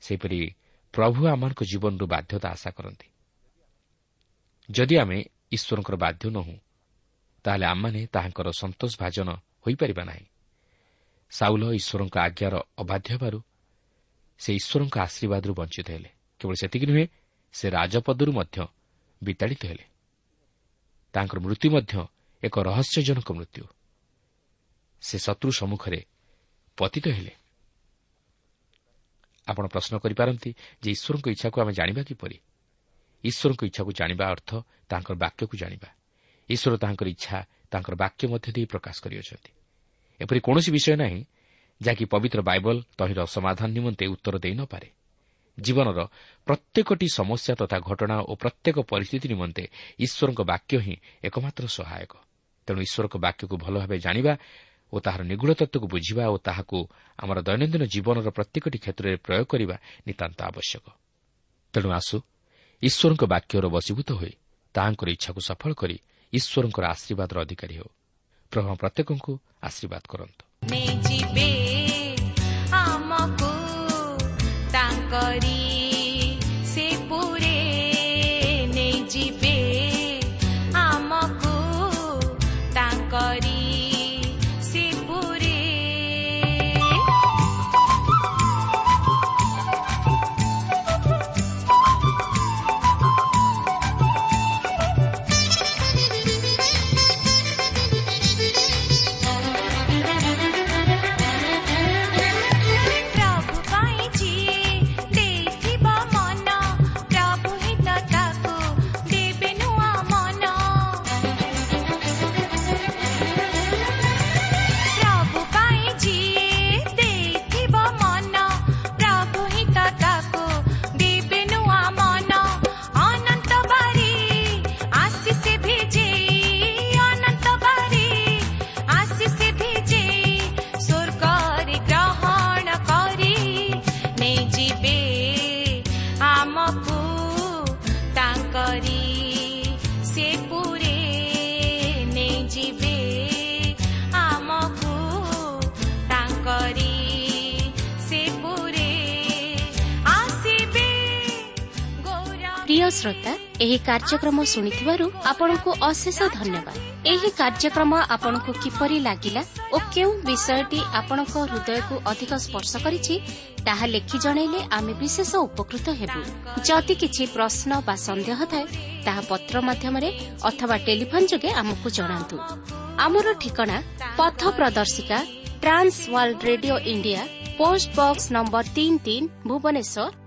ସେହିପରି ପ୍ରଭୁ ଆମମାନଙ୍କ ଜୀବନରୁ ବାଧ୍ୟତା ଆଶା କରନ୍ତି। ଯଦି ଆମେ ଈଶ୍ୱରଙ୍କର ବାଧ୍ୟ ନୋହୁଁ ତାହେଲେ ଆମମାନେ ତାହାଙ୍କର ସନ୍ତୋଷ ଭାଜନ ହୋଇପାରିବା ନାହିଁ। ସାଉଲ ଈଶ୍ୱରଙ୍କ ଆଜ୍ଞାର ଅବାଧ୍ୟ ହେବାରୁ ସେ ଈଶ୍ୱରଙ୍କ ଆଶୀର୍ବାଦରୁ ବଞ୍ଚିତ ହେଲେ। କେବଳ ସେତିକି ନୁହେଁ ସେ ରାଜପଦରୁ ମଧ୍ୟ ବିତାଡ଼ିତ ହେଲେ। ତାଙ୍କର ମୃତ୍ୟୁ ମଧ୍ୟ ଏକ ରହସ୍ୟଜନକ ମୃତ୍ୟୁ। ସେ ଶତ୍ରୁ ସମ୍ମୁଖରେ ପତିତ ହେଲେ। ଆପଣ ପ୍ରଶ୍ନ କରିପାରନ୍ତି ଯେ ଈଶ୍ୱରଙ୍କ ଇଚ୍ଛାକୁ ଆମେ ଜାଣିବା କିପରି? ଈଶ୍ୱରଙ୍କ ଇଚ୍ଛାକୁ ଜାଣିବା ଅର୍ଥ ତାଙ୍କର ବାକ୍ୟକୁ ଜାଣିବା। ଈଶ୍ୱର ତାଙ୍କର ଇଚ୍ଛା ତାଙ୍କର ବାକ୍ୟ ମଧ୍ୟ ଦେଇ ପ୍ରକାଶ କରିଅଛନ୍ତି। ଏପରି କୌଣସି ବିଷୟ ନାହିଁ ଯାହାକି ପବିତ୍ର ବାଇବଲ ତହିଁର ସମାଧାନ ନିମନ୍ତେ ଉତ୍ତର ଦେଇନପାରେ ଜୀବନର ପ୍ରତ୍ୟେକଟି ସମସ୍ୟା ତଥା ଘଟଣା ଓ ପ୍ରତ୍ୟେକ ପରିସ୍ଥିତି ନିମନ୍ତେ ଈଶ୍ୱରଙ୍କ ବାକ୍ୟ ହିଁ ଏକମାତ୍ର ସହାୟକ। ତେଣୁ ଈଶ୍ୱରଙ୍କ ବାକ୍ୟକୁ ଭଲ ଭାବେ ଜାଣିବା ଓ ତାହାର ନିଗୁଢ଼ ତତ୍ତ୍ୱକୁ ବୁଝିବା ଓ ତାହାକୁ ଆମର ଦୈନନ୍ଦିନ ଜୀବନର ପ୍ରତ୍ୟେକଟି କ୍ଷେତ୍ରରେ ପ୍ରୟୋଗ କରିବା ନିତାନ୍ତ ଆବଶ୍ୟକ। ତେଣୁ ଆସୁ ଈଶ୍ୱରଙ୍କ ବାକ୍ୟର ବଶୀଭୂତ ହୋଇ ତାହାଙ୍କର ଇଚ୍ଛାକୁ ସଫଳ କରି ଈଶ୍ୱରଙ୍କର ଆଶୀର୍ବାଦର ଅଧିକାରୀ ହେଉ। ପ୍ରଭୁ ପ୍ରତ୍ୟେକଙ୍କୁ ଆଶୀର୍ବାଦ କରନ୍ତୁ। ଆମକୁ ତାଙ୍କରି ଏହି କାର୍ଯ୍ୟକ୍ରମ ଶୁଣିଥିବାରୁ ଆପଣଙ୍କୁ ଅଶେଷ ଧନ୍ୟବାଦ। ଏହି କାର୍ଯ୍ୟକ୍ରମ ଆପଣଙ୍କୁ କିପରି ଲାଗିଲା ଓ କେଉଁ ବିଷୟଟି ଆପଣଙ୍କ ହୃଦୟକୁ ଅଧିକ ସ୍ପର୍ଶ କରିଛି ତାହା ଲେଖି ଜଣାଇଲେ ଆମେ ବିଶେଷ ଉପକୃତ ହେବୁ। ଯଦି କିଛି ପ୍ରଶ୍ନ ବା ସନ୍ଦେହ ଥାଏ ତାହା ପତ୍ର ମାଧ୍ୟମରେ ଅଥବା ଟେଲିଫୋନ୍ ଯୋଗେ ଆମକୁ ଜଣାନ୍ତୁ। ଆମର ଠିକଣା ପଥ ପ୍ରଦର୍ଶିକା trans world radio India post box number ତିନି ତିନି ଭୁବନେଶ୍ୱର